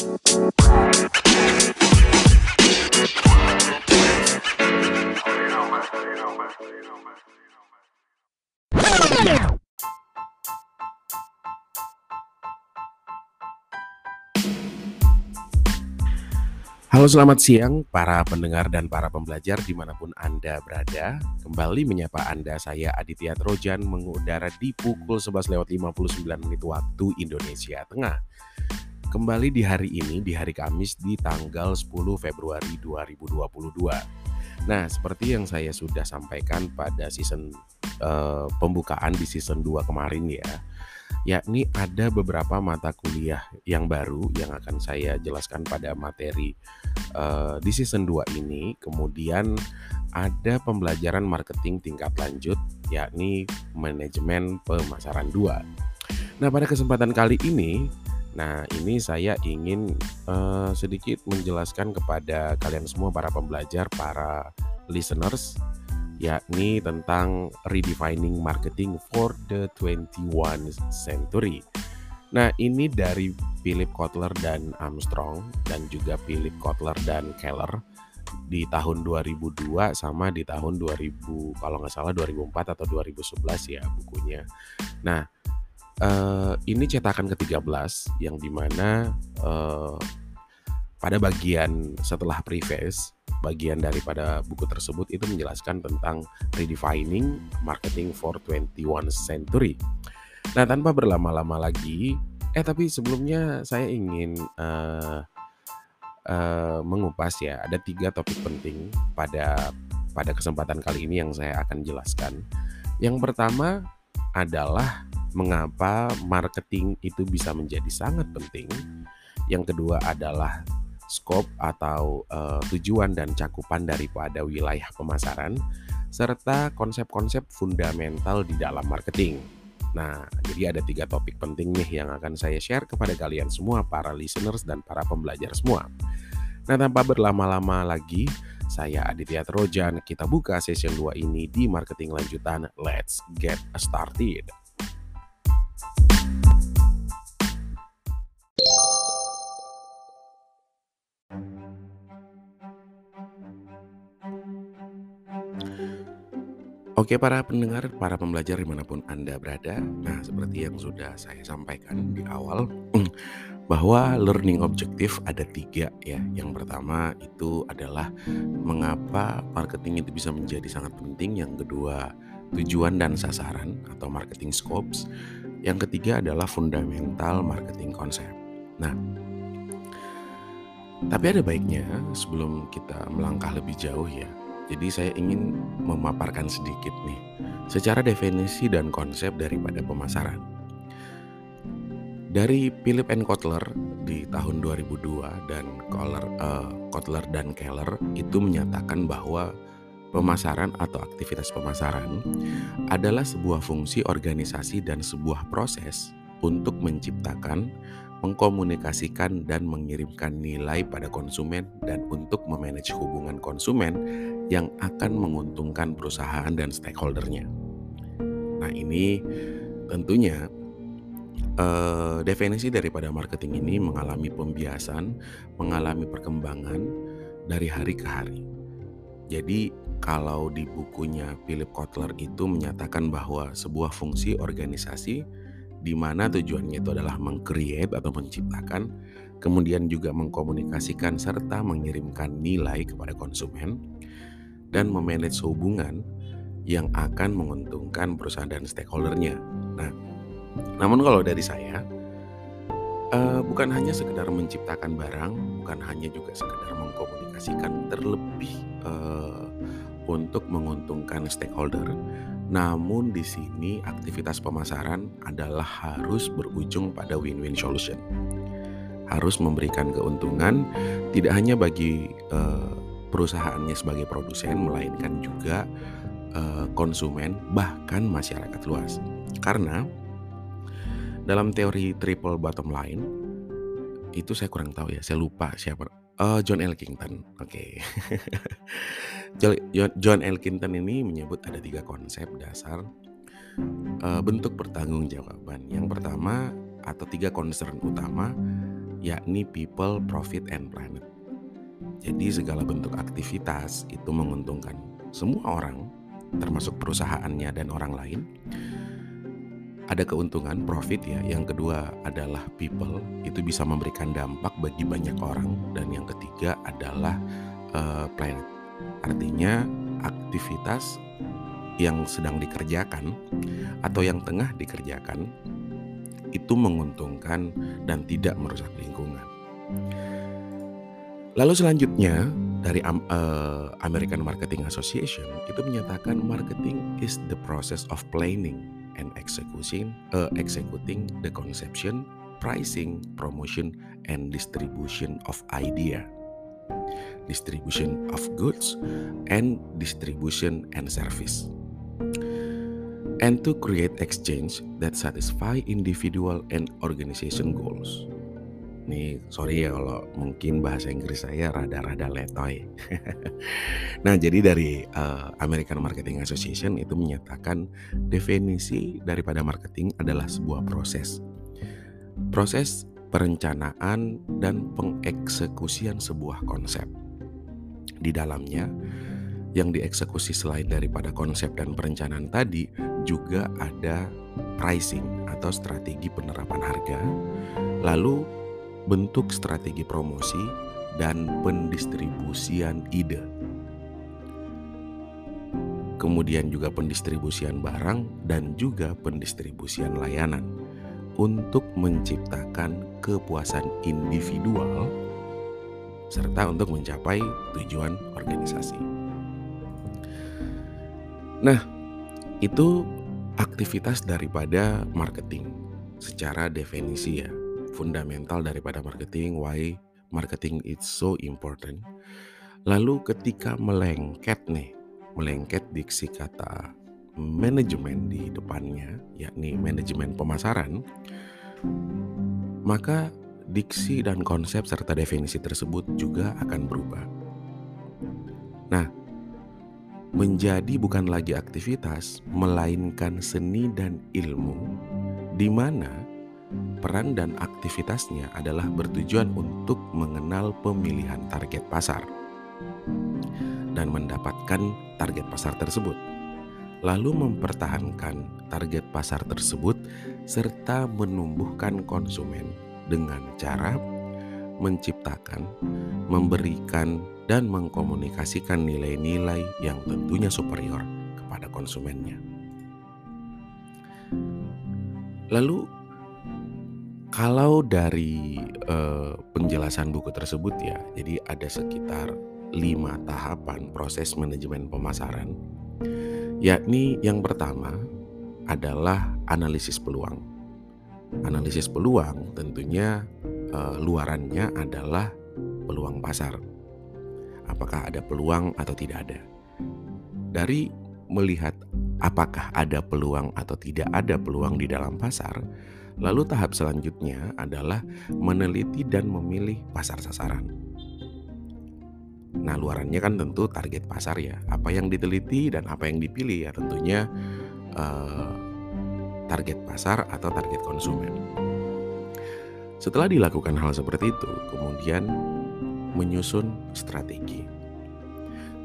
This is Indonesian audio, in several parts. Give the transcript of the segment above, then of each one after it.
Halo selamat siang para pendengar dan para pembelajar di mana pun Anda berada. Kembali menyapa Anda saya Aditya Trojan mengudara di pukul 11 lewat 59 menit waktu Indonesia Tengah Kembali di hari ini di hari Kamis di tanggal 10 Februari 2022 Nah seperti yang saya sudah sampaikan pada season uh, pembukaan di season 2 kemarin ya yakni ada beberapa mata kuliah yang baru yang akan saya jelaskan pada materi uh, di season 2 ini. Kemudian ada pembelajaran marketing tingkat lanjut yakni manajemen pemasaran 2. Nah, pada kesempatan kali ini Nah, ini saya ingin uh, sedikit menjelaskan kepada kalian semua para pembelajar, para listeners yakni tentang redefining marketing for the 21 century. Nah, ini dari Philip Kotler dan Armstrong dan juga Philip Kotler dan Keller di tahun 2002 sama di tahun 2000 kalau nggak salah 2004 atau 2011 ya bukunya. Nah, eh, ini cetakan ke-13 yang di mana eh, pada bagian setelah preface bagian daripada buku tersebut itu menjelaskan tentang redefining marketing for 21 century. Nah, tanpa berlama-lama lagi, eh tapi sebelumnya saya ingin uh, uh, mengupas ya, ada tiga topik penting pada pada kesempatan kali ini yang saya akan jelaskan. Yang pertama adalah mengapa marketing itu bisa menjadi sangat penting. Yang kedua adalah skop atau uh, tujuan dan cakupan daripada wilayah pemasaran, serta konsep-konsep fundamental di dalam marketing. Nah, jadi ada tiga topik penting nih yang akan saya share kepada kalian semua, para listeners dan para pembelajar semua. Nah, tanpa berlama-lama lagi, saya Aditya Trojan, kita buka session 2 ini di marketing lanjutan. Let's get started. Oke para pendengar, para pembelajar di mana pun Anda berada. Nah seperti yang sudah saya sampaikan di awal Bahwa learning objektif ada tiga ya. Yang pertama itu adalah Mengapa marketing itu bisa menjadi sangat penting. Yang kedua tujuan dan sasaran atau marketing scopes. Yang ketiga adalah fundamental marketing konsep Nah tapi ada baiknya sebelum kita melangkah lebih jauh ya jadi saya ingin memaparkan sedikit nih secara definisi dan konsep daripada pemasaran. Dari Philip N. Kotler di tahun 2002 dan Kotler, uh, Kotler dan Keller itu menyatakan bahwa pemasaran atau aktivitas pemasaran adalah sebuah fungsi organisasi dan sebuah proses untuk menciptakan, mengkomunikasikan dan mengirimkan nilai pada konsumen dan untuk memanage hubungan konsumen yang akan menguntungkan perusahaan dan stakeholdernya. Nah ini tentunya eh, definisi daripada marketing ini mengalami pembiasan, mengalami perkembangan dari hari ke hari. Jadi kalau di bukunya Philip Kotler itu menyatakan bahwa sebuah fungsi organisasi di mana tujuannya itu adalah mengcreate atau menciptakan, kemudian juga mengkomunikasikan serta mengirimkan nilai kepada konsumen dan memanage hubungan yang akan menguntungkan perusahaan dan stakeholdernya. Nah, namun kalau dari saya, uh, bukan hanya sekedar menciptakan barang, bukan hanya juga sekedar mengkomunikasikan terlebih uh, untuk menguntungkan stakeholder, namun di sini aktivitas pemasaran adalah harus berujung pada win-win solution. Harus memberikan keuntungan tidak hanya bagi uh, perusahaannya sebagai produsen melainkan juga uh, konsumen bahkan masyarakat luas. Karena dalam teori triple bottom line itu saya kurang tahu ya, saya lupa siapa. Oh, John Elkington. Oke. Okay. John Elkington ini menyebut ada tiga konsep dasar uh, bentuk pertanggungjawaban. Yang pertama atau tiga concern utama yakni people, profit, and planet. Jadi segala bentuk aktivitas itu menguntungkan semua orang, termasuk perusahaannya dan orang lain. Ada keuntungan profit ya. Yang kedua adalah people, itu bisa memberikan dampak bagi banyak orang dan yang ketiga adalah uh, planet. Artinya aktivitas yang sedang dikerjakan atau yang tengah dikerjakan itu menguntungkan dan tidak merusak lingkungan. Lalu selanjutnya dari uh, American Marketing Association itu menyatakan marketing is the process of planning and executing uh, executing the conception, pricing, promotion and distribution of idea. Distribution of goods and distribution and service. And to create exchange that satisfy individual and organization goals. Nih, sorry ya kalau mungkin bahasa Inggris saya rada-rada letoy. nah, jadi dari uh, American Marketing Association itu menyatakan definisi daripada marketing adalah sebuah proses. Proses perencanaan dan pengeksekusian sebuah konsep. Di dalamnya, yang dieksekusi selain daripada konsep dan perencanaan tadi juga ada pricing atau strategi penerapan harga, lalu bentuk strategi promosi, dan pendistribusian ide. Kemudian juga pendistribusian barang dan juga pendistribusian layanan untuk menciptakan kepuasan individual serta untuk mencapai tujuan organisasi. Nah, itu aktivitas daripada marketing secara definisi ya fundamental daripada marketing, why marketing is so important. Lalu ketika melengket nih, melengket diksi kata manajemen di depannya, yakni manajemen pemasaran, maka diksi dan konsep serta definisi tersebut juga akan berubah. Nah, menjadi bukan lagi aktivitas, melainkan seni dan ilmu, di mana peran dan aktivitasnya adalah bertujuan untuk mengenal pemilihan target pasar dan mendapatkan target pasar tersebut, lalu mempertahankan target pasar tersebut serta menumbuhkan konsumen dengan cara menciptakan, memberikan, dan mengkomunikasikan nilai-nilai yang tentunya superior kepada konsumennya. Lalu kalau dari uh, penjelasan buku tersebut ya, jadi ada sekitar lima tahapan proses manajemen pemasaran, yakni yang pertama adalah analisis peluang. Analisis peluang tentunya uh, luarannya adalah peluang pasar. Apakah ada peluang atau tidak ada? Dari melihat apakah ada peluang atau tidak ada peluang di dalam pasar, Lalu tahap selanjutnya adalah meneliti dan memilih pasar sasaran. Nah, luarannya kan tentu target pasar ya. Apa yang diteliti dan apa yang dipilih ya tentunya uh, target pasar atau target konsumen. Setelah dilakukan hal seperti itu, kemudian menyusun strategi.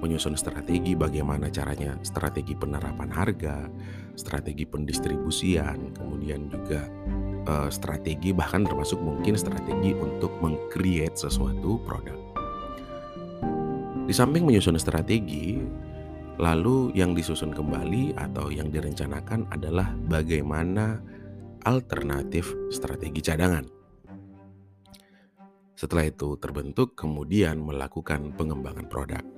Menyusun strategi bagaimana caranya, strategi penerapan harga, strategi pendistribusian, kemudian juga uh, strategi bahkan termasuk mungkin strategi untuk mengcreate sesuatu produk. Di samping menyusun strategi, lalu yang disusun kembali atau yang direncanakan adalah bagaimana alternatif strategi cadangan. Setelah itu terbentuk, kemudian melakukan pengembangan produk.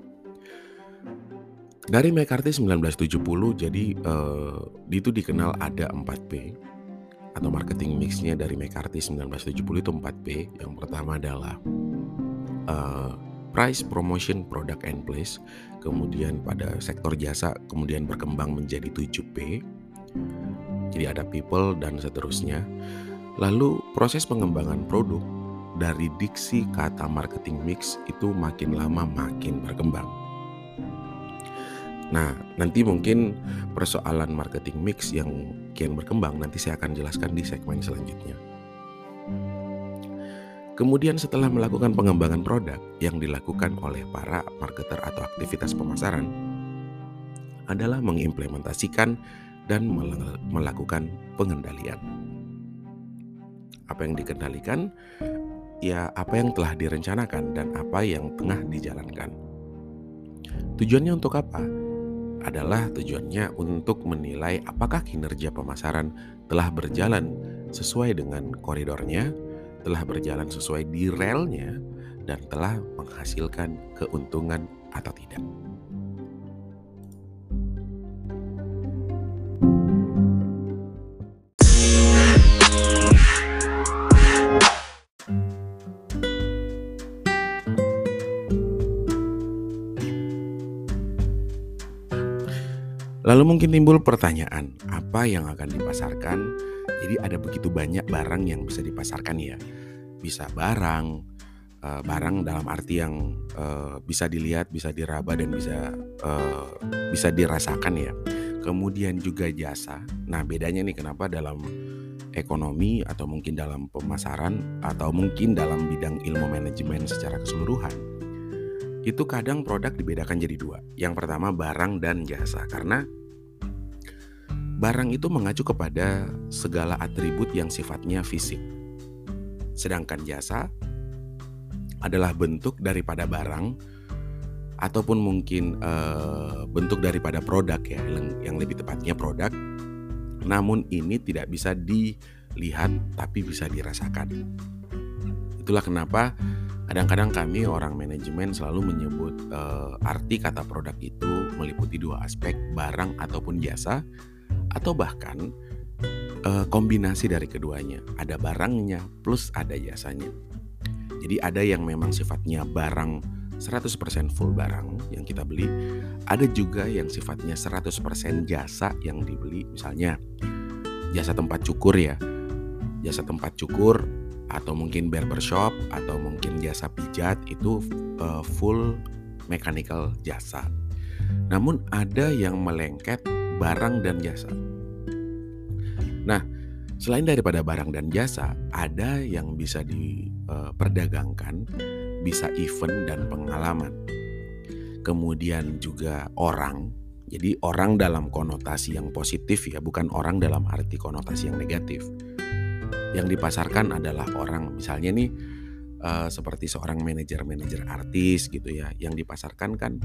Dari McCarthy 1970, jadi uh, itu dikenal ada 4P atau marketing mixnya dari McCarthy 1970 itu 4P. Yang pertama adalah uh, price, promotion, product and place. Kemudian pada sektor jasa kemudian berkembang menjadi 7P. Jadi ada people dan seterusnya. Lalu proses pengembangan produk dari diksi kata marketing mix itu makin lama makin berkembang. Nah, nanti mungkin persoalan marketing mix yang kian berkembang nanti saya akan jelaskan di segmen selanjutnya. Kemudian setelah melakukan pengembangan produk yang dilakukan oleh para marketer atau aktivitas pemasaran adalah mengimplementasikan dan melakukan pengendalian. Apa yang dikendalikan? Ya, apa yang telah direncanakan dan apa yang tengah dijalankan. Tujuannya untuk apa? Adalah tujuannya untuk menilai apakah kinerja pemasaran telah berjalan sesuai dengan koridornya, telah berjalan sesuai di relnya, dan telah menghasilkan keuntungan atau tidak. Lalu mungkin timbul pertanyaan, apa yang akan dipasarkan? Jadi ada begitu banyak barang yang bisa dipasarkan ya. Bisa barang, uh, barang dalam arti yang uh, bisa dilihat, bisa diraba dan bisa uh, bisa dirasakan ya. Kemudian juga jasa. Nah, bedanya nih kenapa dalam ekonomi atau mungkin dalam pemasaran atau mungkin dalam bidang ilmu manajemen secara keseluruhan itu kadang produk dibedakan jadi dua. Yang pertama barang dan jasa karena barang itu mengacu kepada segala atribut yang sifatnya fisik. Sedangkan jasa adalah bentuk daripada barang ataupun mungkin uh, bentuk daripada produk ya yang, lebih tepatnya produk. Namun ini tidak bisa dilihat tapi bisa dirasakan. Itulah kenapa kadang-kadang kami orang manajemen selalu menyebut uh, arti kata produk itu meliputi dua aspek barang ataupun jasa atau bahkan uh, kombinasi dari keduanya. Ada barangnya plus ada jasanya. Jadi ada yang memang sifatnya barang 100% full barang yang kita beli, ada juga yang sifatnya 100% jasa yang dibeli, misalnya jasa tempat cukur ya. Jasa tempat cukur atau mungkin barbershop atau mungkin jasa pijat itu uh, full mechanical jasa. Namun ada yang melengket barang dan jasa. Nah, selain daripada barang dan jasa, ada yang bisa diperdagangkan, bisa event dan pengalaman. Kemudian juga orang. Jadi orang dalam konotasi yang positif ya, bukan orang dalam arti konotasi yang negatif. Yang dipasarkan adalah orang, misalnya nih uh, seperti seorang manajer-manajer artis gitu ya, yang dipasarkan kan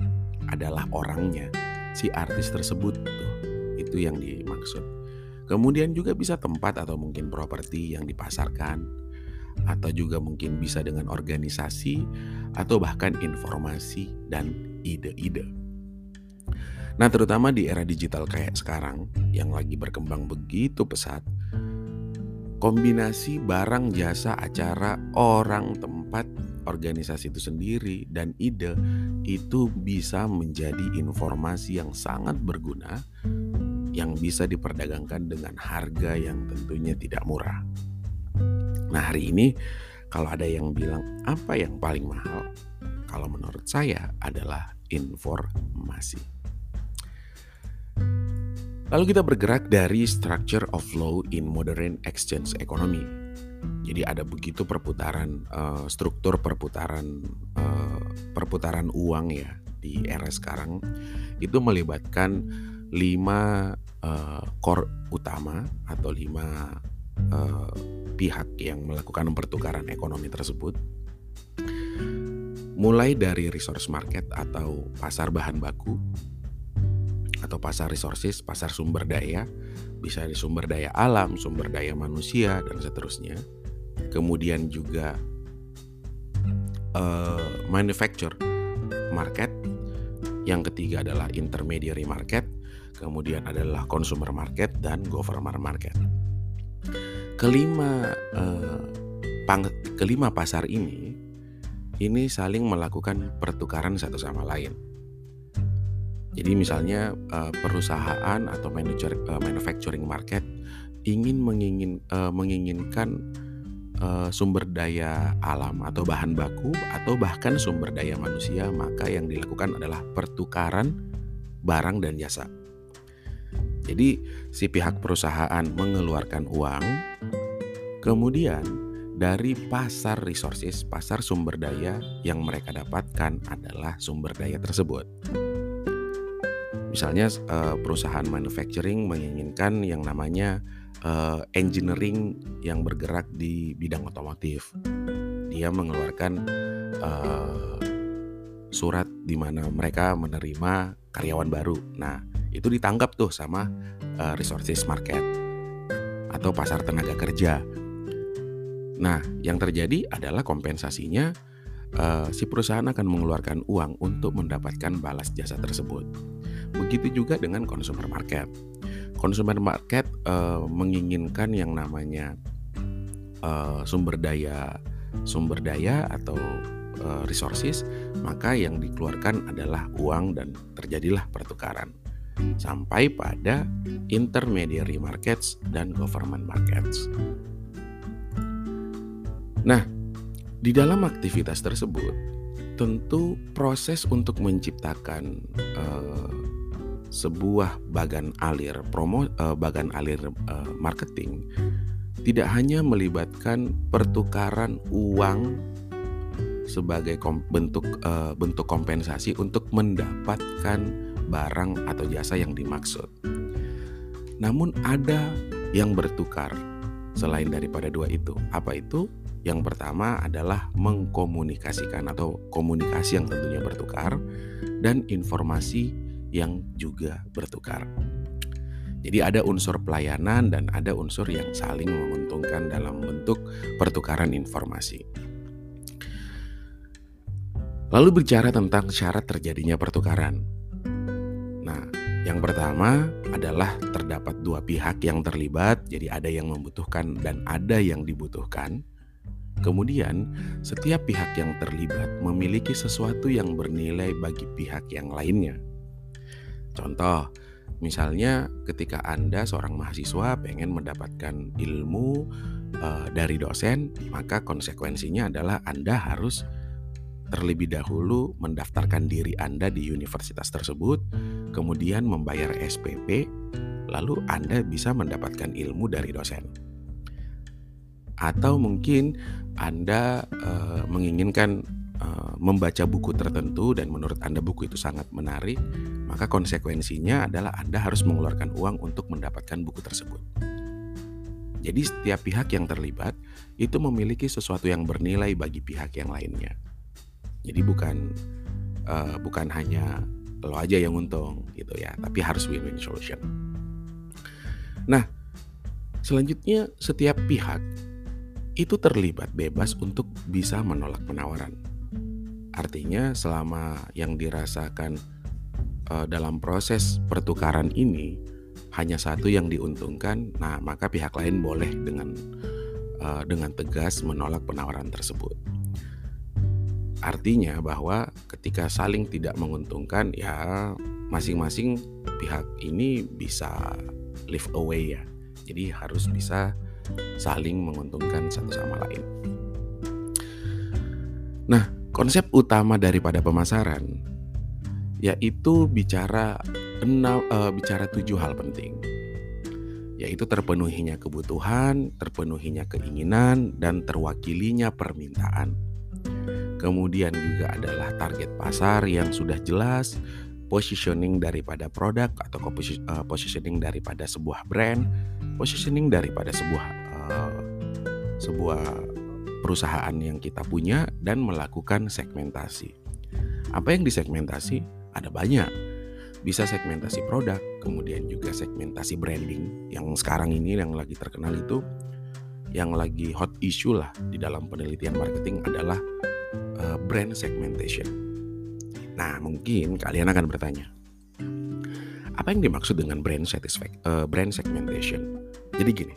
adalah orangnya si artis tersebut tuh. Itu yang dimaksud. Kemudian juga bisa tempat atau mungkin properti yang dipasarkan atau juga mungkin bisa dengan organisasi atau bahkan informasi dan ide-ide. Nah, terutama di era digital kayak sekarang yang lagi berkembang begitu pesat, kombinasi barang, jasa, acara, orang, tempat, organisasi itu sendiri dan ide itu bisa menjadi informasi yang sangat berguna yang bisa diperdagangkan dengan harga yang tentunya tidak murah. Nah, hari ini kalau ada yang bilang apa yang paling mahal? Kalau menurut saya adalah informasi. Lalu kita bergerak dari structure of law in modern exchange economy jadi ada begitu perputaran uh, struktur perputaran uh, perputaran uang ya di era sekarang itu melibatkan lima uh, core utama atau lima uh, pihak yang melakukan pertukaran ekonomi tersebut. Mulai dari resource market atau pasar bahan baku atau pasar resources, pasar sumber daya, bisa di sumber daya alam, sumber daya manusia dan seterusnya. Kemudian juga uh, manufacture market. Yang ketiga adalah intermediary market, kemudian adalah consumer market dan government market. Kelima uh, pang, kelima pasar ini ini saling melakukan pertukaran satu sama lain. Jadi misalnya uh, perusahaan atau manager, uh, manufacturing market ingin mengingin, uh, menginginkan uh, sumber daya alam atau bahan baku atau bahkan sumber daya manusia, maka yang dilakukan adalah pertukaran barang dan jasa. Jadi si pihak perusahaan mengeluarkan uang, kemudian dari pasar resources, pasar sumber daya yang mereka dapatkan adalah sumber daya tersebut. Misalnya uh, perusahaan manufacturing menginginkan yang namanya uh, engineering yang bergerak di bidang otomotif. Dia mengeluarkan uh, surat di mana mereka menerima karyawan baru. Nah, itu ditangkap tuh sama uh, resources market atau pasar tenaga kerja Nah, yang terjadi adalah kompensasinya uh, si perusahaan akan mengeluarkan uang untuk mendapatkan balas jasa tersebut. Begitu juga dengan consumer market. Consumer market uh, menginginkan yang namanya uh, sumber daya sumber daya atau uh, resources, maka yang dikeluarkan adalah uang dan terjadilah pertukaran sampai pada intermediary markets dan government markets. Nah, di dalam aktivitas tersebut, tentu proses untuk menciptakan uh, sebuah bagan alir promo uh, bagan alir uh, marketing tidak hanya melibatkan pertukaran uang sebagai kom bentuk uh, bentuk kompensasi untuk mendapatkan barang atau jasa yang dimaksud. Namun ada yang bertukar selain daripada dua itu. Apa itu? Yang pertama adalah mengkomunikasikan atau komunikasi yang tentunya bertukar dan informasi yang juga bertukar. Jadi ada unsur pelayanan dan ada unsur yang saling menguntungkan dalam bentuk pertukaran informasi. Lalu bicara tentang syarat terjadinya pertukaran. Nah, yang pertama adalah terdapat dua pihak yang terlibat, jadi ada yang membutuhkan dan ada yang dibutuhkan. Kemudian, setiap pihak yang terlibat memiliki sesuatu yang bernilai bagi pihak yang lainnya. Contoh, misalnya ketika Anda seorang mahasiswa pengen mendapatkan ilmu uh, dari dosen, maka konsekuensinya adalah Anda harus terlebih dahulu mendaftarkan diri Anda di universitas tersebut, kemudian membayar SPP, lalu Anda bisa mendapatkan ilmu dari dosen. Atau mungkin anda uh, menginginkan uh, membaca buku tertentu dan menurut Anda buku itu sangat menarik, maka konsekuensinya adalah Anda harus mengeluarkan uang untuk mendapatkan buku tersebut. Jadi setiap pihak yang terlibat itu memiliki sesuatu yang bernilai bagi pihak yang lainnya. Jadi bukan uh, bukan hanya lo aja yang untung gitu ya, tapi harus win-win solution. Nah, selanjutnya setiap pihak itu terlibat bebas untuk bisa menolak penawaran. Artinya, selama yang dirasakan uh, dalam proses pertukaran ini hanya satu yang diuntungkan, nah maka pihak lain boleh dengan uh, dengan tegas menolak penawaran tersebut. Artinya bahwa ketika saling tidak menguntungkan, ya masing-masing pihak ini bisa live away ya. Jadi harus bisa saling menguntungkan satu sama lain. Nah, konsep utama daripada pemasaran yaitu bicara enam uh, bicara tujuh hal penting yaitu terpenuhinya kebutuhan, terpenuhinya keinginan, dan terwakilinya permintaan. Kemudian juga adalah target pasar yang sudah jelas, positioning daripada produk atau uh, positioning daripada sebuah brand, positioning daripada sebuah sebuah perusahaan yang kita punya dan melakukan segmentasi. Apa yang disegmentasi? Ada banyak. Bisa segmentasi produk, kemudian juga segmentasi branding yang sekarang ini yang lagi terkenal itu yang lagi hot issue lah di dalam penelitian marketing adalah uh, brand segmentation. Nah, mungkin kalian akan bertanya, apa yang dimaksud dengan brand satisfaction, uh, brand segmentation? Jadi gini,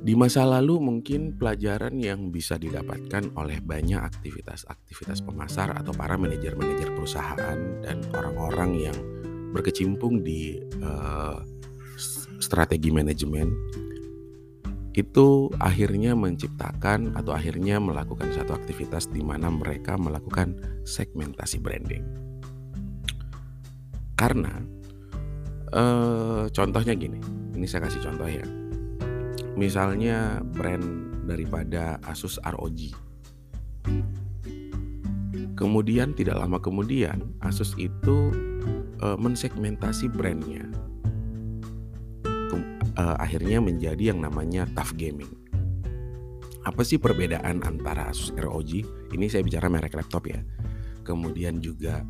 di masa lalu mungkin pelajaran yang bisa didapatkan oleh banyak aktivitas-aktivitas pemasar atau para manajer-manajer perusahaan dan orang-orang yang berkecimpung di uh, strategi manajemen itu akhirnya menciptakan atau akhirnya melakukan satu aktivitas di mana mereka melakukan segmentasi branding. Karena uh, contohnya gini, ini saya kasih contoh ya misalnya brand daripada Asus ROG. Kemudian tidak lama kemudian Asus itu uh, mensegmentasi brandnya. Uh, akhirnya menjadi yang namanya Tough Gaming. Apa sih perbedaan antara Asus ROG? Ini saya bicara merek laptop ya. Kemudian juga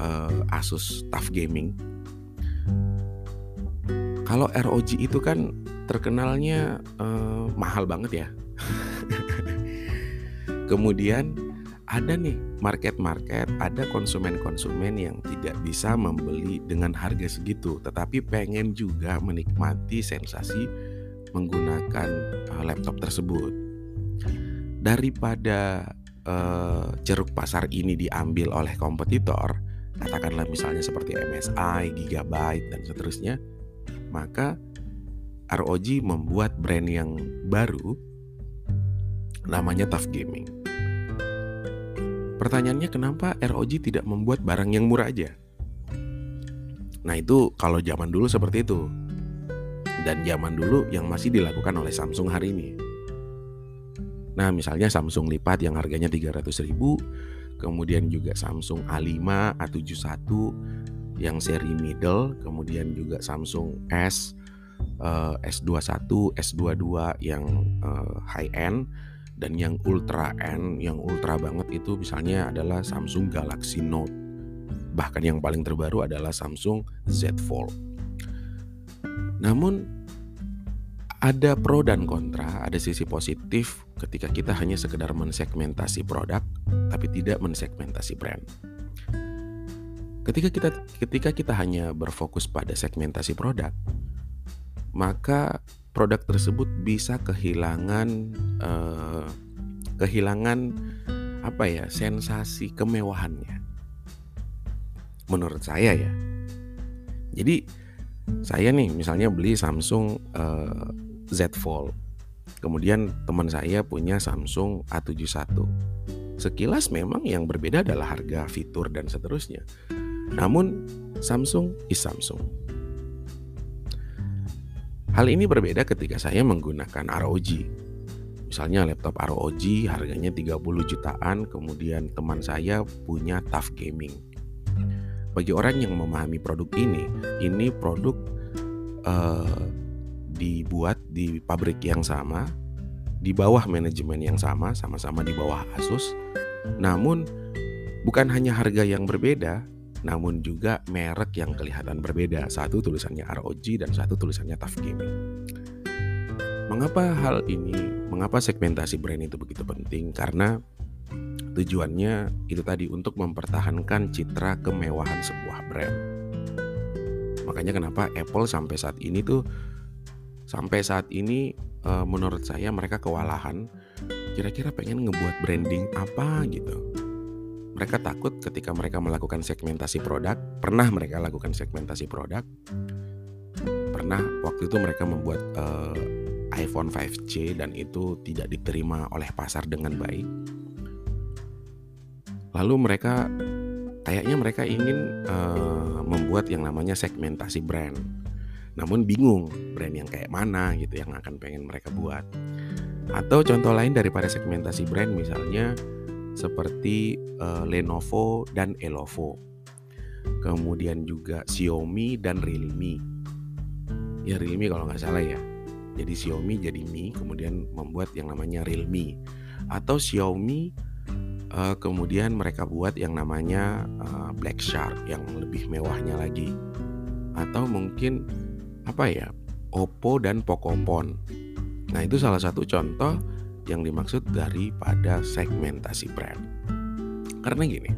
uh, Asus Tough Gaming. Kalau ROG itu kan terkenalnya uh, mahal banget ya. Kemudian ada nih market-market, ada konsumen-konsumen yang tidak bisa membeli dengan harga segitu, tetapi pengen juga menikmati sensasi menggunakan uh, laptop tersebut. Daripada uh, ceruk pasar ini diambil oleh kompetitor, katakanlah misalnya seperti MSI, Gigabyte dan seterusnya, maka ROG membuat brand yang baru namanya Tough Gaming. Pertanyaannya kenapa ROG tidak membuat barang yang murah aja? Nah itu kalau zaman dulu seperti itu Dan zaman dulu yang masih dilakukan oleh Samsung hari ini Nah misalnya Samsung Lipat yang harganya 300 ribu Kemudian juga Samsung A5, A71 yang seri middle Kemudian juga Samsung S, uh, S21, S22 yang uh, high end dan yang ultra N yang ultra banget itu misalnya adalah Samsung Galaxy Note. Bahkan yang paling terbaru adalah Samsung Z Fold. Namun ada pro dan kontra ada sisi positif ketika kita hanya sekedar mensegmentasi produk tapi tidak mensegmentasi brand. Ketika kita ketika kita hanya berfokus pada segmentasi produk maka produk tersebut bisa kehilangan uh, kehilangan apa ya sensasi kemewahannya. Menurut saya ya. Jadi saya nih misalnya beli Samsung uh, Z Fold. Kemudian teman saya punya Samsung A71 sekilas memang yang berbeda adalah harga fitur dan seterusnya. Namun Samsung is Samsung Hal ini berbeda ketika saya menggunakan ROG. Misalnya laptop ROG harganya 30 jutaan, kemudian teman saya punya Tough Gaming. Bagi orang yang memahami produk ini, ini produk uh, dibuat di pabrik yang sama, di bawah manajemen yang sama, sama-sama di bawah Asus. Namun bukan hanya harga yang berbeda, namun juga merek yang kelihatan berbeda. Satu tulisannya ROG dan satu tulisannya Tough Gaming. Mengapa hal ini, mengapa segmentasi brand itu begitu penting? Karena tujuannya itu tadi untuk mempertahankan citra kemewahan sebuah brand. Makanya kenapa Apple sampai saat ini tuh sampai saat ini eh, menurut saya mereka kewalahan kira-kira pengen ngebuat branding apa gitu mereka takut ketika mereka melakukan segmentasi produk, pernah mereka lakukan segmentasi produk, pernah waktu itu mereka membuat uh, iPhone 5C dan itu tidak diterima oleh pasar dengan baik. Lalu mereka kayaknya mereka ingin uh, membuat yang namanya segmentasi brand. Namun bingung brand yang kayak mana gitu yang akan pengen mereka buat. Atau contoh lain daripada segmentasi brand misalnya seperti uh, Lenovo dan Elovo. Kemudian juga Xiaomi dan Realme. Ya Realme kalau nggak salah ya. Jadi Xiaomi jadi Mi, kemudian membuat yang namanya Realme. Atau Xiaomi uh, kemudian mereka buat yang namanya uh, Black Shark yang lebih mewahnya lagi. Atau mungkin apa ya? Oppo dan Pocophone. Nah, itu salah satu contoh yang dimaksud daripada segmentasi brand. Karena gini,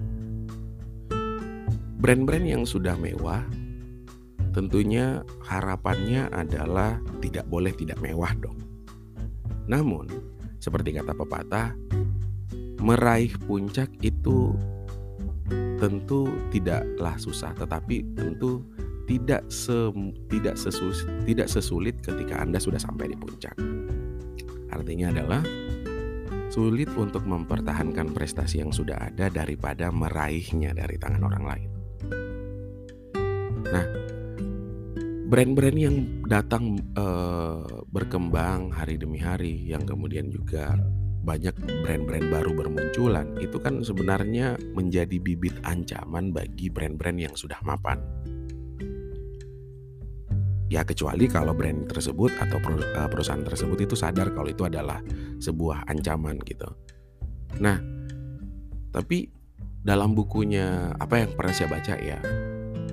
brand-brand yang sudah mewah tentunya harapannya adalah tidak boleh tidak mewah dong. Namun, seperti kata pepatah, meraih puncak itu tentu tidaklah susah, tetapi tentu tidak se, tidak tidak sesulit ketika Anda sudah sampai di puncak. Artinya adalah sulit untuk mempertahankan prestasi yang sudah ada daripada meraihnya dari tangan orang lain. Nah, brand-brand yang datang uh, berkembang hari demi hari yang kemudian juga banyak brand-brand baru bermunculan itu kan sebenarnya menjadi bibit ancaman bagi brand-brand yang sudah mapan. Ya kecuali kalau brand tersebut atau eh, perusahaan tersebut itu sadar kalau itu adalah sebuah ancaman gitu. Nah, tapi dalam bukunya apa yang pernah saya baca ya,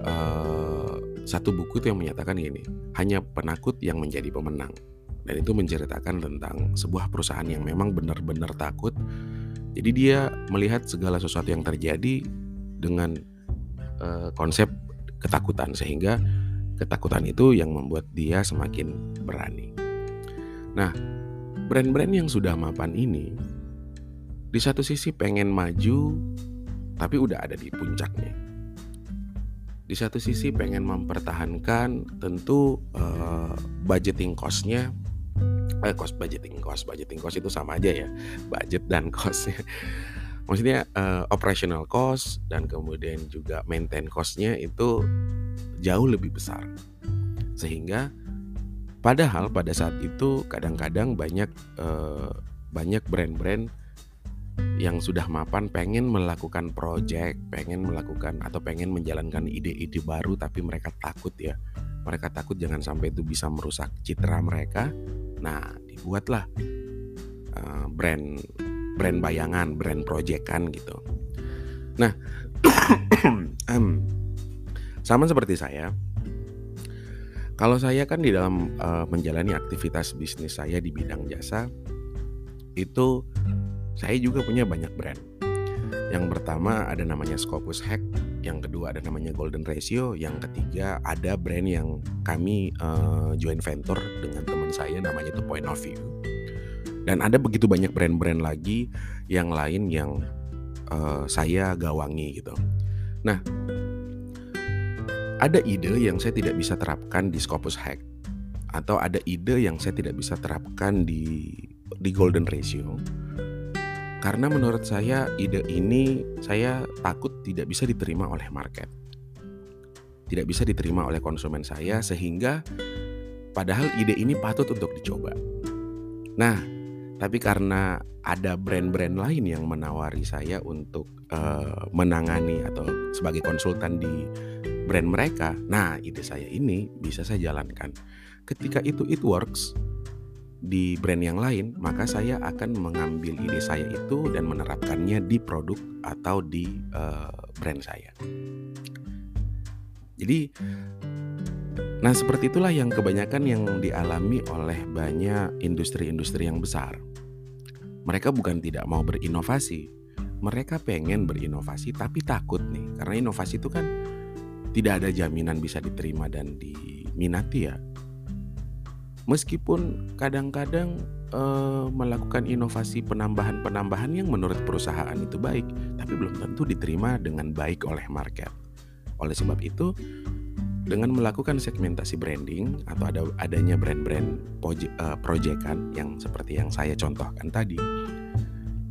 uh, satu buku itu yang menyatakan gini, hanya penakut yang menjadi pemenang dan itu menceritakan tentang sebuah perusahaan yang memang benar-benar takut. Jadi dia melihat segala sesuatu yang terjadi dengan uh, konsep ketakutan sehingga ketakutan itu yang membuat dia semakin berani. Nah, brand-brand yang sudah mapan ini di satu sisi pengen maju tapi udah ada di puncaknya. Di satu sisi pengen mempertahankan tentu uh, budgeting cost-nya eh, cost budgeting cost budgeting cost itu sama aja ya budget dan cost maksudnya uh, operational cost dan kemudian juga maintain costnya itu jauh lebih besar sehingga padahal pada saat itu kadang-kadang banyak uh, banyak brand-brand yang sudah mapan pengen melakukan project, pengen melakukan atau pengen menjalankan ide-ide baru tapi mereka takut ya. Mereka takut jangan sampai itu bisa merusak citra mereka Nah, dibuatlah uh, brand brand bayangan, brand proyekan gitu. Nah, sama seperti saya, kalau saya kan di dalam uh, menjalani aktivitas bisnis saya di bidang jasa, itu saya juga punya banyak brand. Yang pertama ada namanya Scopus Hack, yang kedua ada namanya Golden Ratio, yang ketiga ada brand yang kami uh, joint venture dengan teman saya namanya itu Point of View. Dan ada begitu banyak brand-brand lagi yang lain yang uh, saya gawangi gitu. Nah, ada ide yang saya tidak bisa terapkan di Scopus Hack atau ada ide yang saya tidak bisa terapkan di di Golden Ratio karena menurut saya ide ini saya takut tidak bisa diterima oleh market. Tidak bisa diterima oleh konsumen saya sehingga padahal ide ini patut untuk dicoba. Nah, tapi karena ada brand-brand lain yang menawari saya untuk uh, menangani atau sebagai konsultan di brand mereka, nah ide saya ini bisa saya jalankan. Ketika itu it works, di brand yang lain, maka saya akan mengambil ide saya itu dan menerapkannya di produk atau di uh, brand saya. Jadi, nah seperti itulah yang kebanyakan yang dialami oleh banyak industri-industri yang besar. Mereka bukan tidak mau berinovasi, mereka pengen berinovasi tapi takut nih, karena inovasi itu kan tidak ada jaminan bisa diterima dan diminati ya meskipun kadang-kadang uh, melakukan inovasi penambahan-penambahan yang menurut perusahaan itu baik, tapi belum tentu diterima dengan baik oleh market. Oleh sebab itu, dengan melakukan segmentasi branding atau ada adanya brand-brand uh, proyekan yang seperti yang saya contohkan tadi,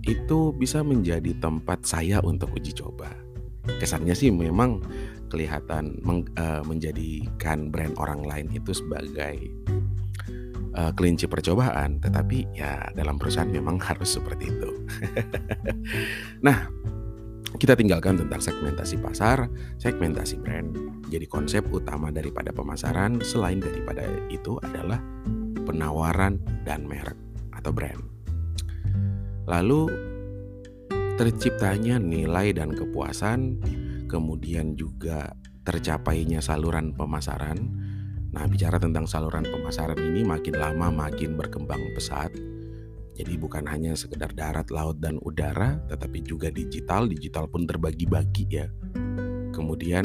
itu bisa menjadi tempat saya untuk uji coba. Kesannya sih memang kelihatan meng, uh, menjadikan brand orang lain itu sebagai uh, kelinci percobaan, tetapi ya dalam perusahaan memang harus seperti itu. nah, kita tinggalkan tentang segmentasi pasar, segmentasi brand. Jadi konsep utama daripada pemasaran selain daripada itu adalah penawaran dan merek atau brand. Lalu terciptanya nilai dan kepuasan, kemudian juga tercapainya saluran pemasaran Nah, bicara tentang saluran pemasaran ini makin lama makin berkembang pesat. Jadi bukan hanya sekedar darat, laut, dan udara, tetapi juga digital. Digital pun terbagi-bagi ya. Kemudian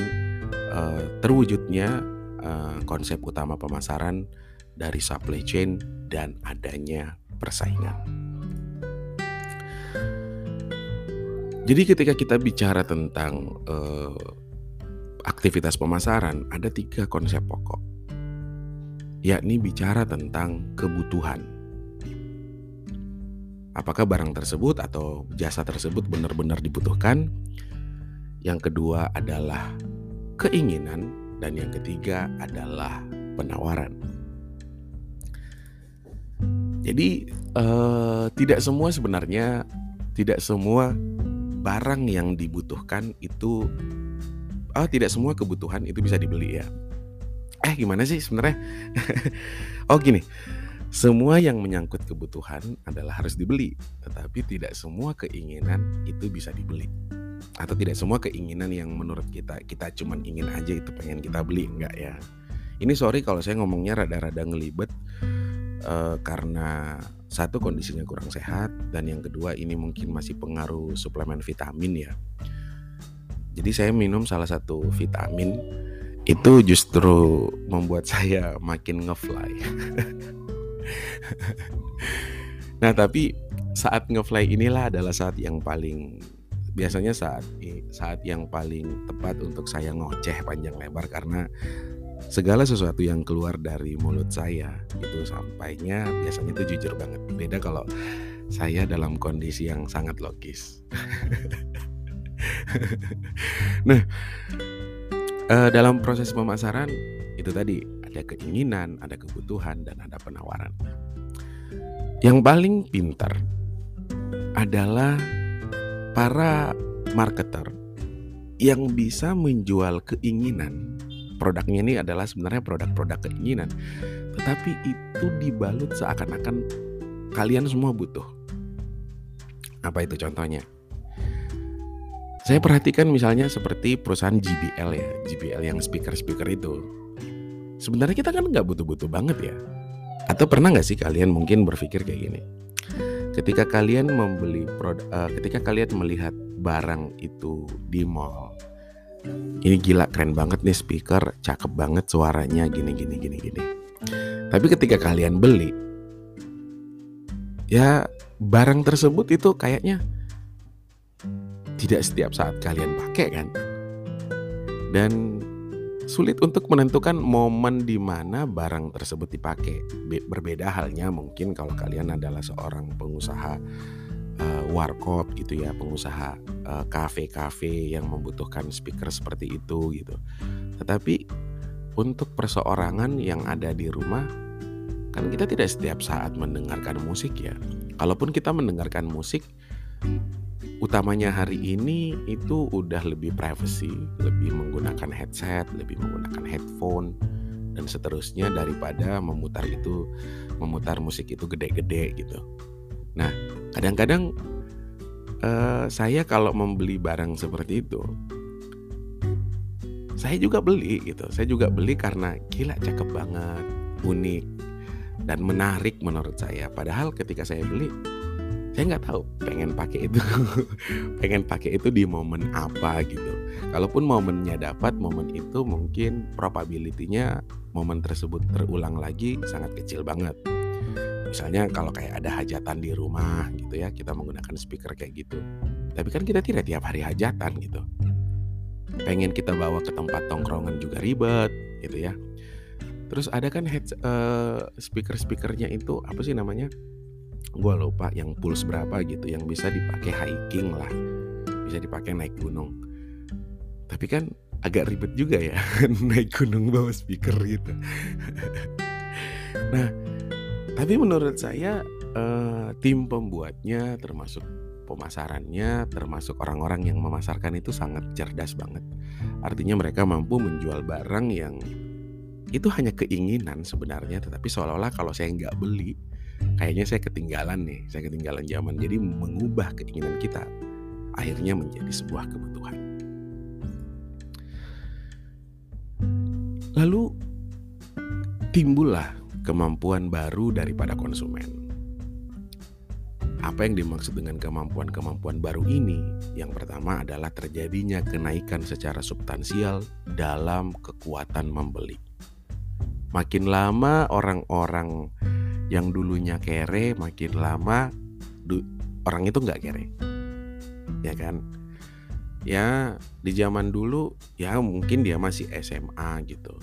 uh, terwujudnya uh, konsep utama pemasaran dari supply chain dan adanya persaingan. Jadi ketika kita bicara tentang uh, aktivitas pemasaran, ada tiga konsep pokok yakni bicara tentang kebutuhan. Apakah barang tersebut atau jasa tersebut benar-benar dibutuhkan? Yang kedua adalah keinginan dan yang ketiga adalah penawaran. Jadi eh, tidak semua sebenarnya tidak semua barang yang dibutuhkan itu oh tidak semua kebutuhan itu bisa dibeli ya. Eh gimana sih sebenarnya? oh gini, semua yang menyangkut kebutuhan adalah harus dibeli, tetapi tidak semua keinginan itu bisa dibeli. Atau tidak semua keinginan yang menurut kita kita cuman ingin aja itu pengen kita beli enggak ya. Ini sorry kalau saya ngomongnya rada-rada ngelibet uh, karena satu kondisinya kurang sehat dan yang kedua ini mungkin masih pengaruh suplemen vitamin ya. Jadi saya minum salah satu vitamin itu justru membuat saya makin ngefly. nah tapi saat ngefly inilah adalah saat yang paling biasanya saat saat yang paling tepat untuk saya ngoceh panjang lebar karena segala sesuatu yang keluar dari mulut saya itu sampainya biasanya itu jujur banget. Beda kalau saya dalam kondisi yang sangat logis. Nah uh, dalam proses pemasaran itu tadi ada keinginan ada kebutuhan dan ada penawaran. Yang paling pintar adalah para marketer yang bisa menjual keinginan. Produknya ini adalah sebenarnya produk-produk keinginan tetapi itu dibalut seakan-akan kalian semua butuh. Apa itu contohnya? Saya perhatikan misalnya seperti perusahaan JBL ya JBL yang speaker-speaker itu sebenarnya kita kan nggak butuh-butuh banget ya. Atau pernah nggak sih kalian mungkin berpikir kayak gini? Ketika kalian membeli produk uh, ketika kalian melihat barang itu di mall ini gila keren banget nih speaker cakep banget suaranya gini gini gini gini. Tapi ketika kalian beli ya barang tersebut itu kayaknya tidak setiap saat kalian pakai kan? Dan sulit untuk menentukan momen di mana barang tersebut dipakai. Berbeda halnya mungkin kalau kalian adalah seorang pengusaha uh, warkop gitu ya, pengusaha kafe-kafe uh, yang membutuhkan speaker seperti itu gitu. Tetapi untuk perseorangan yang ada di rumah kan kita tidak setiap saat mendengarkan musik ya. Kalaupun kita mendengarkan musik utamanya hari ini itu udah lebih privacy, lebih menggunakan headset, lebih menggunakan headphone dan seterusnya daripada memutar itu memutar musik itu gede-gede gitu. Nah, kadang-kadang uh, saya kalau membeli barang seperti itu saya juga beli gitu. Saya juga beli karena gila cakep banget, unik dan menarik menurut saya. Padahal ketika saya beli saya nggak tahu pengen pakai itu pengen pakai itu di momen apa gitu. Kalaupun momennya dapat momen itu mungkin probability-nya momen tersebut terulang lagi sangat kecil banget. Misalnya kalau kayak ada hajatan di rumah gitu ya kita menggunakan speaker kayak gitu. Tapi kan kita tidak tiap hari hajatan gitu. Pengen kita bawa ke tempat tongkrongan juga ribet gitu ya. Terus ada kan head uh, speaker speakernya itu apa sih namanya gue lupa yang pulse berapa gitu yang bisa dipakai hiking lah bisa dipakai naik gunung. Tapi kan agak ribet juga ya naik gunung bawa speaker gitu. Nah tapi menurut saya uh, tim pembuatnya termasuk pemasarannya termasuk orang-orang yang memasarkan itu sangat cerdas banget. Artinya mereka mampu menjual barang yang itu hanya keinginan sebenarnya tetapi seolah-olah kalau saya nggak beli kayaknya saya ketinggalan nih, saya ketinggalan zaman. Jadi mengubah keinginan kita akhirnya menjadi sebuah kebutuhan. Lalu timbullah kemampuan baru daripada konsumen. Apa yang dimaksud dengan kemampuan-kemampuan baru ini? Yang pertama adalah terjadinya kenaikan secara substansial dalam kekuatan membeli. Makin lama orang-orang yang dulunya kere makin lama orang itu nggak kere. Ya kan? Ya di zaman dulu ya mungkin dia masih SMA gitu.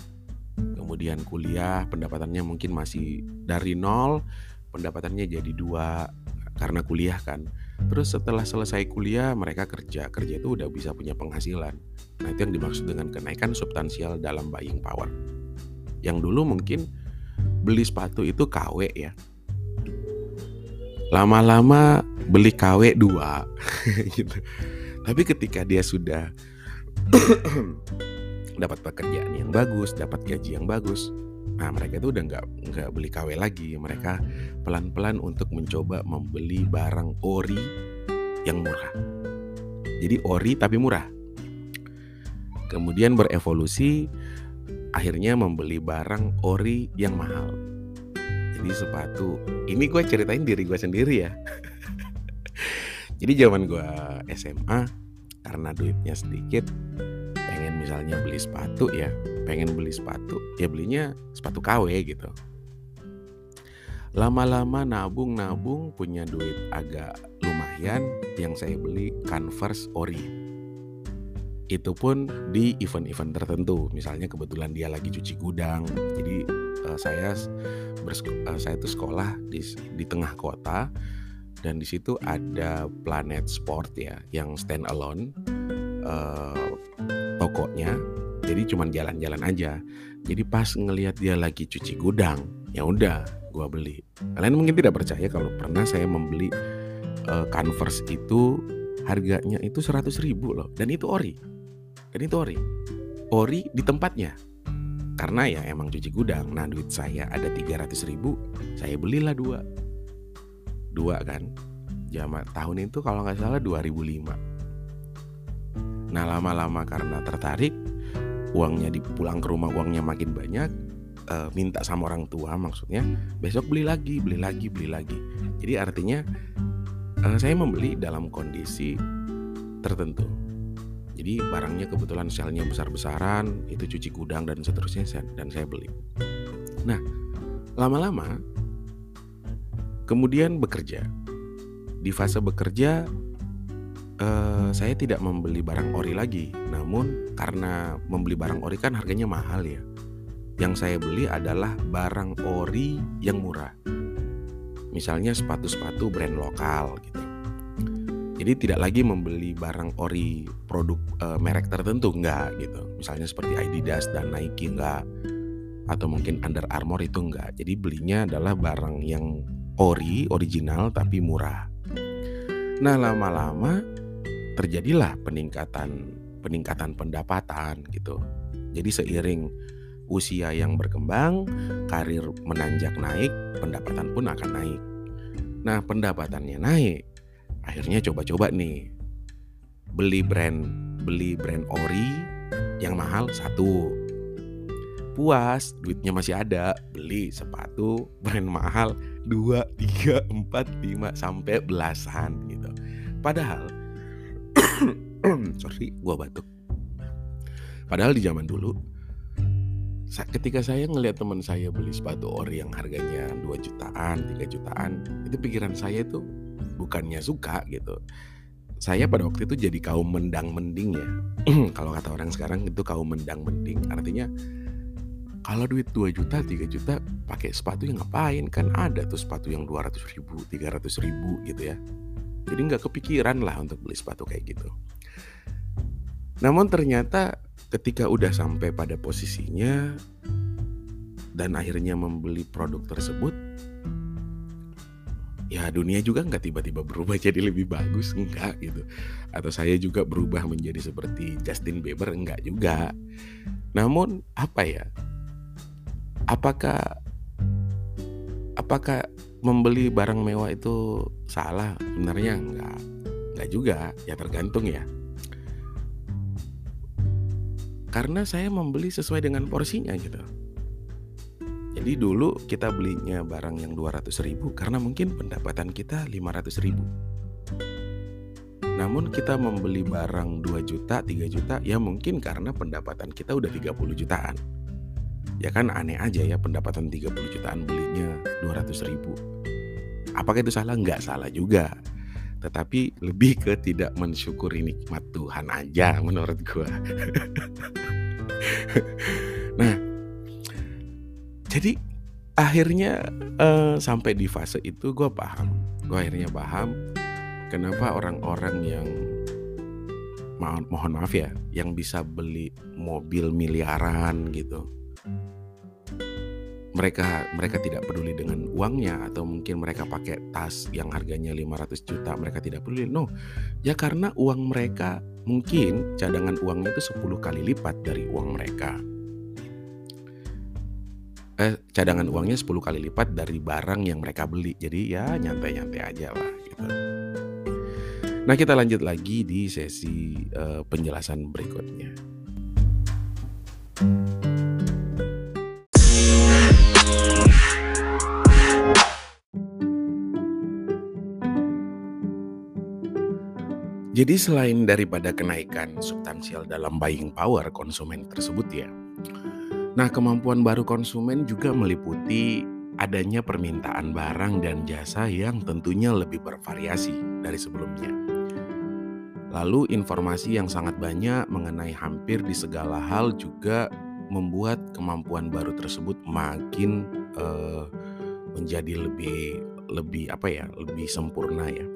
Kemudian kuliah pendapatannya mungkin masih dari nol pendapatannya jadi dua karena kuliah kan. Terus setelah selesai kuliah mereka kerja. Kerja itu udah bisa punya penghasilan. Nah itu yang dimaksud dengan kenaikan substansial dalam buying power. Yang dulu mungkin beli sepatu itu KW ya. Lama-lama beli KW dua gitu. Tapi ketika dia sudah dapat pekerjaan yang bagus, dapat gaji yang bagus, nah mereka itu udah nggak nggak beli KW lagi. Mereka pelan-pelan untuk mencoba membeli barang ori yang murah. Jadi ori tapi murah. Kemudian berevolusi akhirnya membeli barang ori yang mahal. Jadi sepatu, ini gue ceritain diri gue sendiri ya. Jadi zaman gue SMA, karena duitnya sedikit, pengen misalnya beli sepatu ya, pengen beli sepatu, ya belinya sepatu KW gitu. Lama-lama nabung-nabung punya duit agak lumayan yang saya beli Converse Ori itu pun di event-event tertentu. Misalnya kebetulan dia lagi cuci gudang. Jadi uh, saya uh, saya itu sekolah di di tengah kota. Dan di situ ada Planet Sport ya yang stand alone uh, tokonya. Jadi cuman jalan-jalan aja. Jadi pas ngelihat dia lagi cuci gudang ya udah gua beli. Kalian mungkin tidak percaya kalau pernah saya membeli uh, Converse itu harganya itu 100 ribu loh. Dan itu ori dan itu ori. Ori di tempatnya. Karena ya emang cuci gudang. Nah duit saya ada 300 ribu saya belilah dua. Dua kan? Jaman tahun itu kalau nggak salah 2005 nah lama-lama karena tertarik uangnya dipulang ke rumah uangnya makin banyak uh, minta sama orang tua maksudnya besok beli lagi beli lagi beli lagi. Jadi artinya uh, saya membeli dalam kondisi tertentu jadi barangnya kebetulan selnya besar-besaran, itu cuci gudang dan seterusnya dan saya beli. Nah, lama-lama kemudian bekerja. Di fase bekerja eh, saya tidak membeli barang ori lagi. Namun karena membeli barang ori kan harganya mahal ya. Yang saya beli adalah barang ori yang murah. Misalnya sepatu-sepatu brand lokal gitu jadi tidak lagi membeli barang ori produk e, merek tertentu enggak gitu. Misalnya seperti Adidas dan Nike enggak atau mungkin Under Armour itu enggak. Jadi belinya adalah barang yang ori, original tapi murah. Nah, lama-lama terjadilah peningkatan peningkatan pendapatan gitu. Jadi seiring usia yang berkembang, karir menanjak naik, pendapatan pun akan naik. Nah, pendapatannya naik, akhirnya coba-coba nih. Beli brand beli brand ori yang mahal satu. Puas duitnya masih ada beli sepatu brand mahal dua tiga empat lima sampai belasan gitu. Padahal sorry gua batuk. Padahal di zaman dulu ketika saya ngelihat teman saya beli sepatu ori yang harganya 2 jutaan, 3 jutaan, itu pikiran saya itu bukannya suka gitu. Saya pada waktu itu jadi kaum mendang mending ya. Kalau kata orang sekarang itu kaum mendang mending. Artinya kalau duit 2 juta 3 juta pakai sepatu yang ngapain? Kan ada tuh sepatu yang 200 ribu 300 ribu gitu ya. Jadi nggak kepikiran lah untuk beli sepatu kayak gitu. Namun ternyata ketika udah sampai pada posisinya dan akhirnya membeli produk tersebut ya dunia juga nggak tiba-tiba berubah jadi lebih bagus enggak gitu. Atau saya juga berubah menjadi seperti Justin Bieber enggak juga. Namun apa ya? Apakah apakah membeli barang mewah itu salah? Sebenarnya enggak enggak juga. Ya tergantung ya. Karena saya membeli sesuai dengan porsinya gitu jadi dulu kita belinya barang yang 200 ribu karena mungkin pendapatan kita 500 ribu. Namun kita membeli barang 2 juta, 3 juta ya mungkin karena pendapatan kita udah 30 jutaan. Ya kan aneh aja ya pendapatan 30 jutaan belinya 200 ribu. Apakah itu salah? Nggak salah juga. Tetapi lebih ke tidak mensyukuri nikmat Tuhan aja menurut gua. nah, jadi akhirnya uh, sampai di fase itu gue paham. Gue akhirnya paham kenapa orang-orang yang mohon, mohon maaf ya yang bisa beli mobil miliaran gitu mereka mereka tidak peduli dengan uangnya atau mungkin mereka pakai tas yang harganya 500 juta mereka tidak peduli. No ya karena uang mereka mungkin cadangan uangnya itu 10 kali lipat dari uang mereka eh cadangan uangnya 10 kali lipat dari barang yang mereka beli jadi ya nyantai-nyantai aja lah gitu nah kita lanjut lagi di sesi uh, penjelasan berikutnya Jadi selain daripada kenaikan substansial dalam buying power konsumen tersebut ya. Nah, kemampuan baru konsumen juga meliputi adanya permintaan barang dan jasa yang tentunya lebih bervariasi dari sebelumnya. Lalu informasi yang sangat banyak mengenai hampir di segala hal juga membuat kemampuan baru tersebut makin uh, menjadi lebih lebih apa ya, lebih sempurna ya.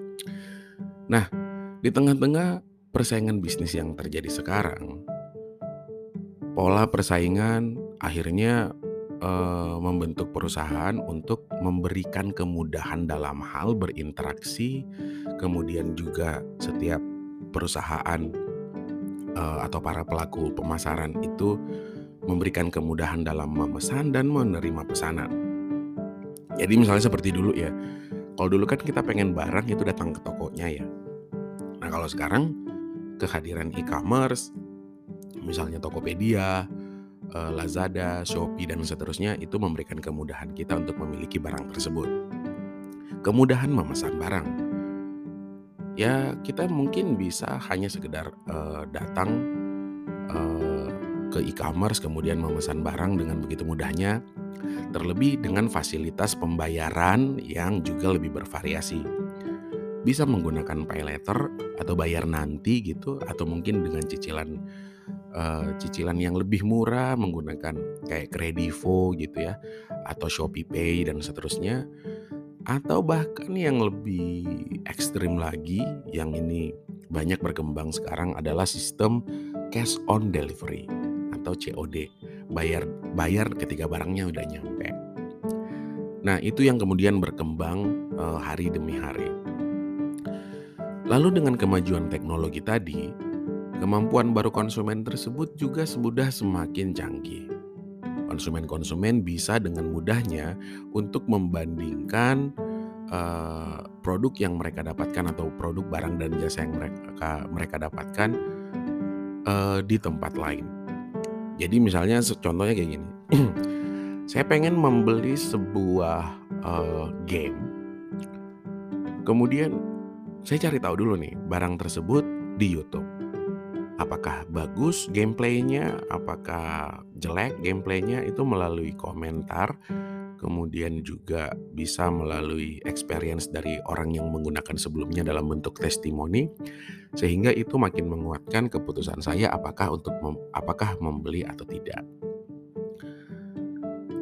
Nah, di tengah-tengah persaingan bisnis yang terjadi sekarang, pola persaingan akhirnya e, membentuk perusahaan untuk memberikan kemudahan dalam hal berinteraksi, kemudian juga setiap perusahaan e, atau para pelaku pemasaran itu memberikan kemudahan dalam memesan dan menerima pesanan. Jadi misalnya seperti dulu ya, kalau dulu kan kita pengen barang itu datang ke tokonya ya, Nah kalau sekarang kehadiran e-commerce, misalnya Tokopedia, eh, Lazada, Shopee dan seterusnya itu memberikan kemudahan kita untuk memiliki barang tersebut. Kemudahan memesan barang. Ya kita mungkin bisa hanya sekedar uh, datang uh, ke e-commerce kemudian memesan barang dengan begitu mudahnya. Terlebih dengan fasilitas pembayaran yang juga lebih bervariasi bisa menggunakan pay letter atau bayar nanti gitu atau mungkin dengan cicilan uh, cicilan yang lebih murah menggunakan kayak Kredivo gitu ya atau Shopee Pay dan seterusnya atau bahkan yang lebih ekstrim lagi yang ini banyak berkembang sekarang adalah sistem cash on delivery atau COD bayar bayar ketika barangnya udah nyampe. Nah, itu yang kemudian berkembang uh, hari demi hari. Lalu dengan kemajuan teknologi tadi, kemampuan baru konsumen tersebut juga semudah semakin canggih. Konsumen-konsumen bisa dengan mudahnya untuk membandingkan uh, produk yang mereka dapatkan atau produk barang dan jasa yang mereka mereka dapatkan uh, di tempat lain. Jadi misalnya contohnya kayak gini, saya pengen membeli sebuah uh, game, kemudian saya cari tahu dulu nih barang tersebut di YouTube. Apakah bagus gameplaynya, apakah jelek gameplaynya itu melalui komentar, kemudian juga bisa melalui experience dari orang yang menggunakan sebelumnya dalam bentuk testimoni, sehingga itu makin menguatkan keputusan saya apakah untuk mem apakah membeli atau tidak.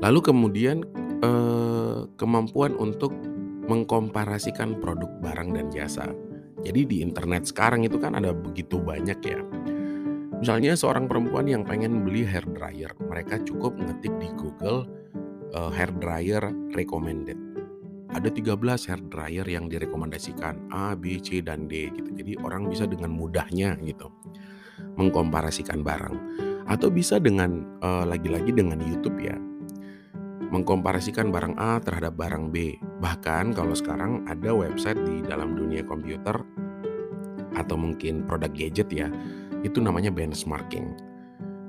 Lalu kemudian eh, kemampuan untuk mengkomparasikan produk barang dan jasa. Jadi di internet sekarang itu kan ada begitu banyak ya. Misalnya seorang perempuan yang pengen beli hair dryer, mereka cukup ngetik di Google uh, hair dryer recommended. Ada 13 hair dryer yang direkomendasikan A, B, C dan D gitu. Jadi orang bisa dengan mudahnya gitu mengkomparasikan barang atau bisa dengan eh, lagi-lagi uh, dengan YouTube ya mengkomparasikan barang A terhadap barang B. Bahkan kalau sekarang ada website di dalam dunia komputer atau mungkin produk gadget ya, itu namanya benchmarking.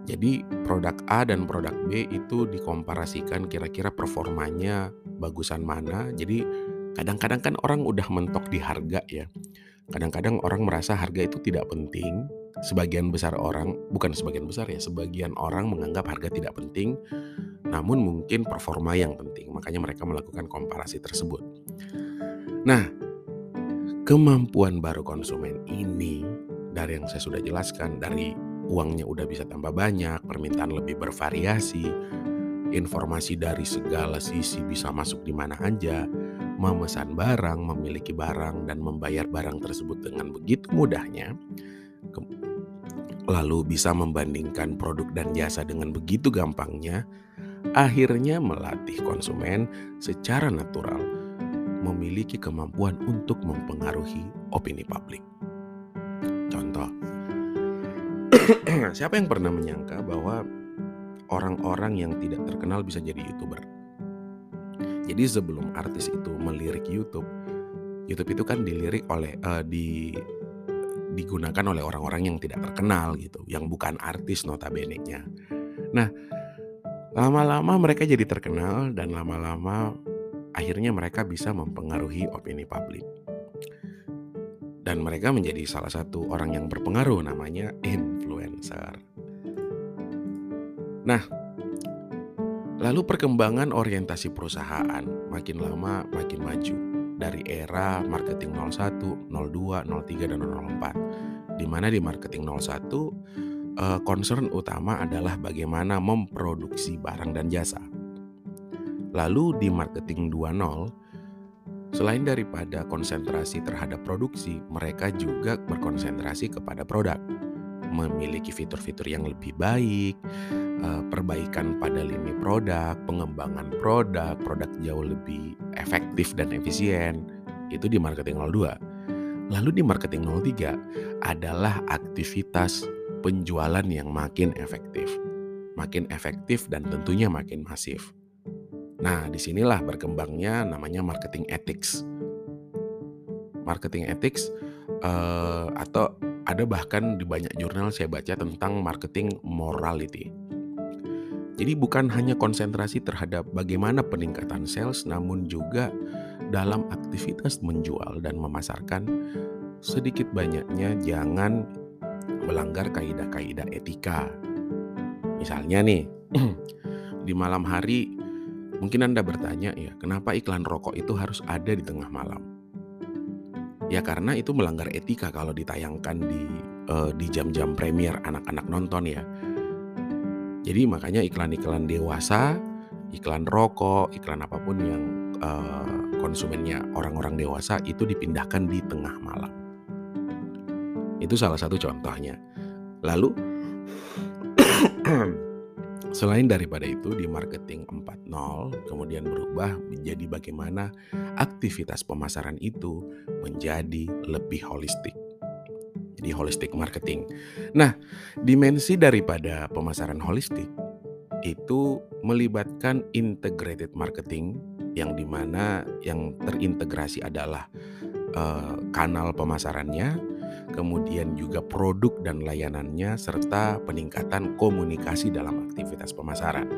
Jadi produk A dan produk B itu dikomparasikan kira-kira performanya bagusan mana. Jadi kadang-kadang kan orang udah mentok di harga ya. Kadang-kadang orang merasa harga itu tidak penting. Sebagian besar orang, bukan sebagian besar ya, sebagian orang menganggap harga tidak penting namun mungkin performa yang penting. Makanya mereka melakukan komparasi tersebut. Nah, kemampuan baru konsumen ini dari yang saya sudah jelaskan dari uangnya udah bisa tambah banyak, permintaan lebih bervariasi, informasi dari segala sisi bisa masuk di mana aja, memesan barang, memiliki barang dan membayar barang tersebut dengan begitu mudahnya. Lalu bisa membandingkan produk dan jasa dengan begitu gampangnya akhirnya melatih konsumen secara natural memiliki kemampuan untuk mempengaruhi opini publik. Contoh, siapa yang pernah menyangka bahwa orang-orang yang tidak terkenal bisa jadi youtuber? Jadi sebelum artis itu melirik YouTube, YouTube itu kan dilirik oleh uh, di digunakan oleh orang-orang yang tidak terkenal gitu, yang bukan artis notabene-nya. Nah, lama-lama mereka jadi terkenal dan lama-lama akhirnya mereka bisa mempengaruhi opini publik. Dan mereka menjadi salah satu orang yang berpengaruh namanya influencer. Nah, Lalu perkembangan orientasi perusahaan makin lama makin maju dari era marketing 01, 02, 03 dan 04. Di mana di marketing 01 eh, concern utama adalah bagaimana memproduksi barang dan jasa. Lalu di marketing 20 selain daripada konsentrasi terhadap produksi, mereka juga berkonsentrasi kepada produk memiliki fitur-fitur yang lebih baik, eh, perbaikan pada lini produk, pengembangan produk, produk jauh lebih efektif dan efisien. Itu di marketing 02. Lalu di marketing 03 adalah aktivitas penjualan yang makin efektif. Makin efektif dan tentunya makin masif. Nah, di sinilah berkembangnya namanya marketing ethics. Marketing ethics uh, atau ada bahkan di banyak jurnal saya baca tentang marketing morality. Jadi bukan hanya konsentrasi terhadap bagaimana peningkatan sales namun juga dalam aktivitas menjual dan memasarkan sedikit banyaknya jangan melanggar kaidah-kaidah etika. Misalnya nih, di malam hari mungkin Anda bertanya ya, kenapa iklan rokok itu harus ada di tengah malam? Ya karena itu melanggar etika kalau ditayangkan di uh, di jam-jam premier anak-anak nonton ya. Jadi makanya iklan-iklan dewasa, iklan rokok, iklan apa pun yang uh, konsumennya orang-orang dewasa itu dipindahkan di tengah malam. Itu salah satu contohnya. Lalu Selain daripada itu di marketing 4.0 kemudian berubah menjadi bagaimana aktivitas pemasaran itu menjadi lebih holistik. Jadi holistic marketing. Nah, dimensi daripada pemasaran holistik itu melibatkan integrated marketing yang di mana yang terintegrasi adalah uh, kanal pemasarannya, kemudian juga produk dan layanannya, serta peningkatan komunikasi dalam aktivitas pemasaran.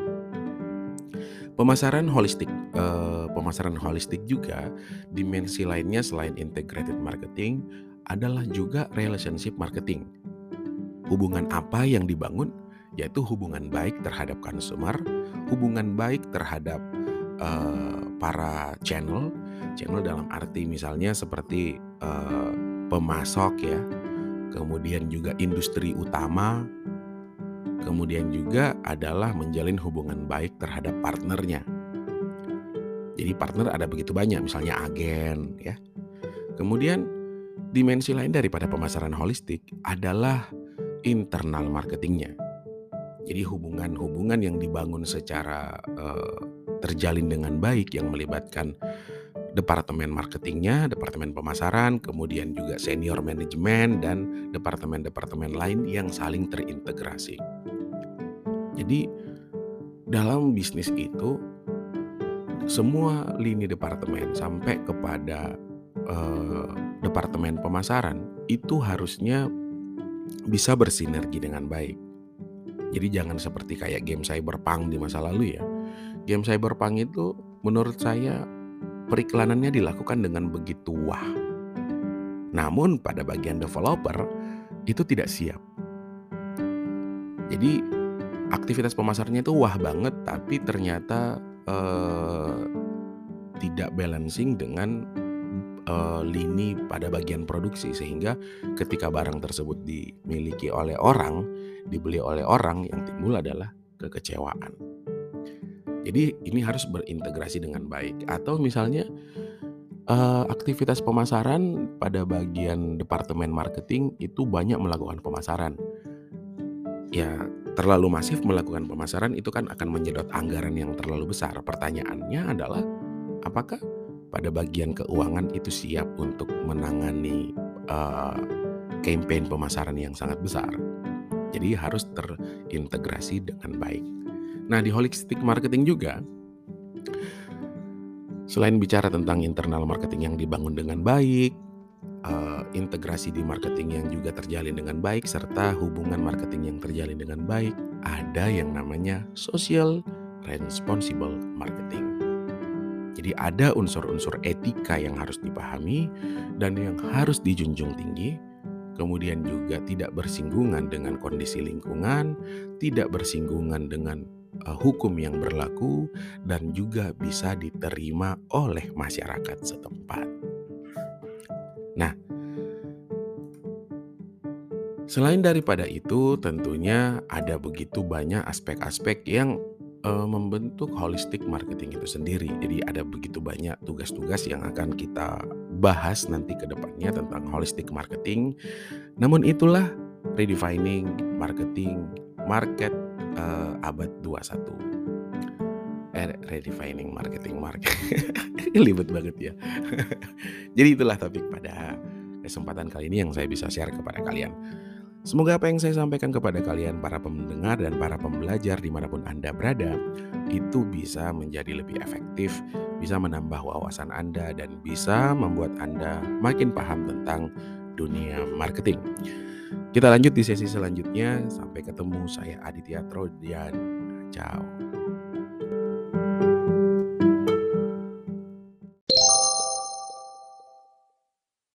Pemasaran holistik, eh, pemasaran holistik juga dimensi lainnya selain integrated marketing adalah juga relationship marketing. Hubungan apa yang dibangun? Yaitu hubungan baik terhadap consumer, hubungan baik terhadap uh, para channel, channel dalam arti misalnya seperti uh, pemasok ya, kemudian juga industri utama, kemudian juga adalah menjalin hubungan baik terhadap partnernya. Jadi partner ada begitu banyak, misalnya agen ya. Kemudian dimensi lain daripada pemasaran holistik adalah internal marketingnya. Jadi hubungan-hubungan yang dibangun secara uh, terjalin dengan baik yang melibatkan departemen marketingnya, departemen pemasaran, kemudian juga senior manajemen dan departemen-departemen lain yang saling terintegrasi. Jadi dalam bisnis itu semua lini departemen sampai kepada eh, departemen pemasaran itu harusnya bisa bersinergi dengan baik. Jadi jangan seperti kayak game cyberpunk di masa lalu ya. Game cyberpunk itu menurut saya periklanannya dilakukan dengan begitu wah. Namun pada bagian developer itu tidak siap. Jadi aktivitas pemasarnya itu wah banget tapi ternyata eh, tidak balancing dengan eh, lini pada bagian produksi sehingga ketika barang tersebut dimiliki oleh orang, dibeli oleh orang yang timbul adalah kekecewaan. Jadi ini harus berintegrasi dengan baik. Atau misalnya uh, aktivitas pemasaran pada bagian departemen marketing itu banyak melakukan pemasaran. Ya terlalu masif melakukan pemasaran itu kan akan menyedot anggaran yang terlalu besar. Pertanyaannya adalah apakah pada bagian keuangan itu siap untuk menangani uh, pemasaran yang sangat besar. Jadi harus terintegrasi dengan baik. Nah, di holistic marketing juga selain bicara tentang internal marketing yang dibangun dengan baik, uh, integrasi di marketing yang juga terjalin dengan baik serta hubungan marketing yang terjalin dengan baik, ada yang namanya social responsible marketing. Jadi ada unsur-unsur etika yang harus dipahami dan yang harus dijunjung tinggi. Kemudian juga tidak bersinggungan dengan kondisi lingkungan, tidak bersinggungan dengan hukum yang berlaku dan juga bisa diterima oleh masyarakat setempat. Nah, selain daripada itu, tentunya ada begitu banyak aspek-aspek yang uh, membentuk holistic marketing itu sendiri. Jadi ada begitu banyak tugas-tugas yang akan kita bahas nanti ke depannya tentang holistic marketing. Namun itulah redefining marketing market uh, abad 21 eh, redefining marketing market libet banget ya. Jadi itulah topik pada kesempatan kali ini yang saya bisa share kepada kalian. Semoga apa yang saya sampaikan kepada kalian para pendengar dan para pembelajar di mana pun Anda berada itu bisa menjadi lebih efektif, bisa menambah wawasan Anda dan bisa membuat Anda makin paham tentang dunia marketing. Kita lanjut di sesi selanjutnya. Sampai ketemu saya Aditya Tro dan ciao.